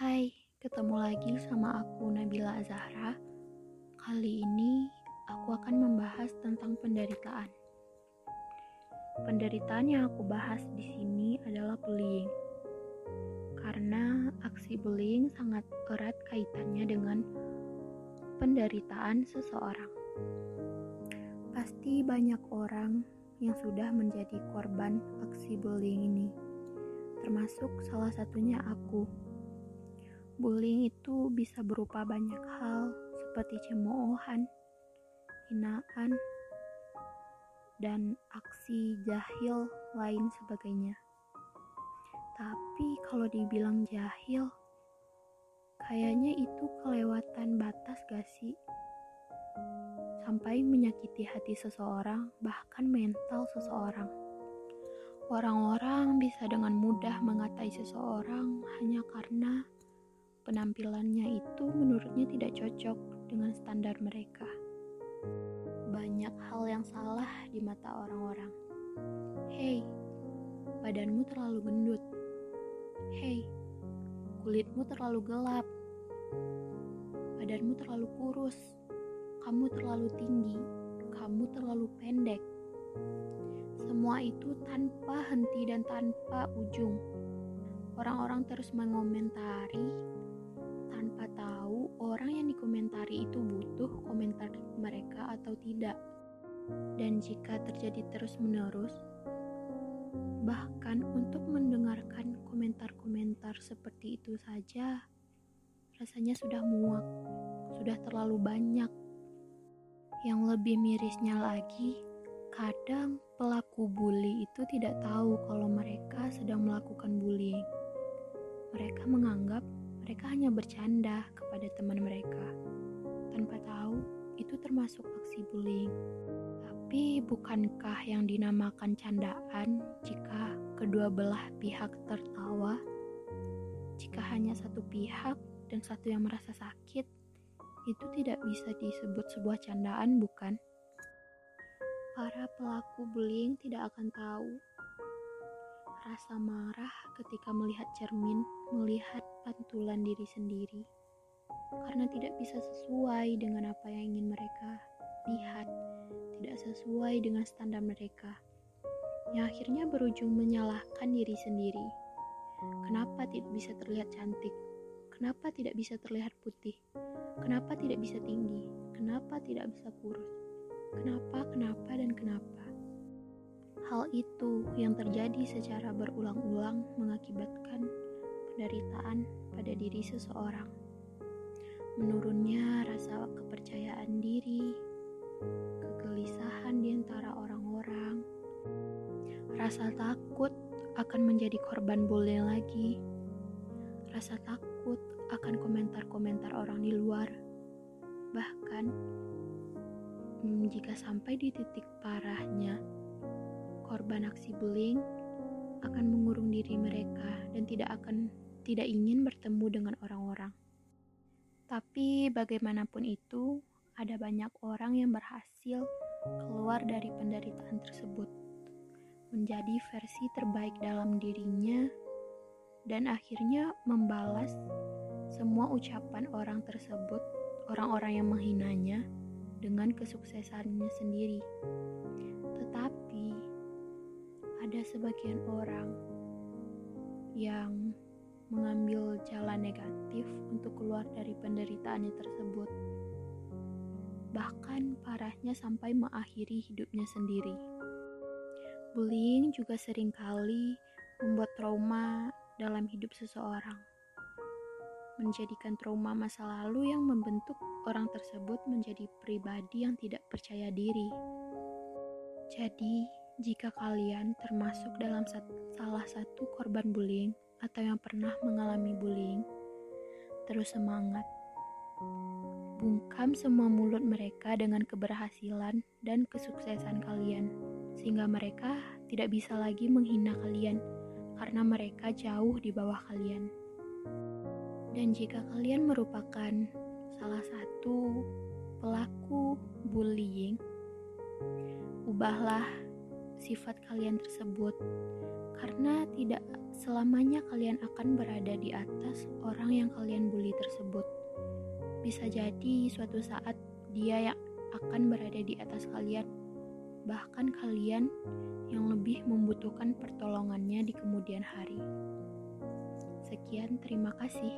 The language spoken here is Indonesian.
Hai, ketemu lagi sama aku Nabila Zahra. Kali ini aku akan membahas tentang penderitaan. Penderitaan yang aku bahas di sini adalah bullying. Karena aksi bullying sangat erat kaitannya dengan penderitaan seseorang. Pasti banyak orang yang sudah menjadi korban aksi bullying ini, termasuk salah satunya aku. Bullying itu bisa berupa banyak hal seperti cemoohan, hinaan, dan aksi jahil lain sebagainya. Tapi kalau dibilang jahil, kayaknya itu kelewatan batas gak sih? Sampai menyakiti hati seseorang, bahkan mental seseorang. Orang-orang bisa dengan mudah mengatai seseorang hanya karena penampilannya itu menurutnya tidak cocok dengan standar mereka. Banyak hal yang salah di mata orang-orang. Hei, badanmu terlalu gendut. Hei, kulitmu terlalu gelap. Badanmu terlalu kurus. Kamu terlalu tinggi. Kamu terlalu pendek. Semua itu tanpa henti dan tanpa ujung. Orang-orang terus mengomentari tanpa tahu orang yang dikomentari itu butuh komentar mereka atau tidak. Dan jika terjadi terus-menerus, bahkan untuk mendengarkan komentar-komentar seperti itu saja, rasanya sudah muak, sudah terlalu banyak. Yang lebih mirisnya lagi, kadang pelaku bully itu tidak tahu kalau mereka sedang melakukan bullying. Mereka menganggap mereka hanya bercanda kepada teman mereka, tanpa tahu itu termasuk aksi bullying. Tapi bukankah yang dinamakan candaan jika kedua belah pihak tertawa? Jika hanya satu pihak dan satu yang merasa sakit, itu tidak bisa disebut sebuah candaan, bukan? Para pelaku bullying tidak akan tahu rasa marah ketika melihat cermin, melihat pantulan diri sendiri, karena tidak bisa sesuai dengan apa yang ingin mereka lihat, tidak sesuai dengan standar mereka, yang akhirnya berujung menyalahkan diri sendiri. Kenapa tidak bisa terlihat cantik? Kenapa tidak bisa terlihat putih? Kenapa tidak bisa tinggi? Kenapa tidak bisa kurus? Kenapa, kenapa, dan kenapa? Hal itu yang terjadi secara berulang-ulang mengakibatkan penderitaan pada diri seseorang. Menurunnya rasa kepercayaan diri, kegelisahan di antara orang-orang, rasa takut akan menjadi korban bullying lagi, rasa takut akan komentar-komentar orang di luar, bahkan hmm, jika sampai di titik parahnya korban aksi bullying akan mengurung diri mereka dan tidak akan tidak ingin bertemu dengan orang-orang. Tapi bagaimanapun itu, ada banyak orang yang berhasil keluar dari penderitaan tersebut, menjadi versi terbaik dalam dirinya, dan akhirnya membalas semua ucapan orang tersebut, orang-orang yang menghinanya, dengan kesuksesannya sendiri. Tetapi ada sebagian orang yang mengambil jalan negatif untuk keluar dari penderitaannya tersebut. Bahkan parahnya sampai mengakhiri hidupnya sendiri. Bullying juga sering kali membuat trauma dalam hidup seseorang. Menjadikan trauma masa lalu yang membentuk orang tersebut menjadi pribadi yang tidak percaya diri. Jadi, jika kalian termasuk dalam salah satu korban bullying atau yang pernah mengalami bullying, terus semangat. Bungkam semua mulut mereka dengan keberhasilan dan kesuksesan kalian, sehingga mereka tidak bisa lagi menghina kalian karena mereka jauh di bawah kalian. Dan jika kalian merupakan salah satu pelaku bullying, ubahlah sifat kalian tersebut, karena tidak selamanya kalian akan berada di atas orang yang kalian bully tersebut. Bisa jadi suatu saat dia yang akan berada di atas kalian, bahkan kalian yang lebih membutuhkan pertolongannya di kemudian hari. Sekian, terima kasih.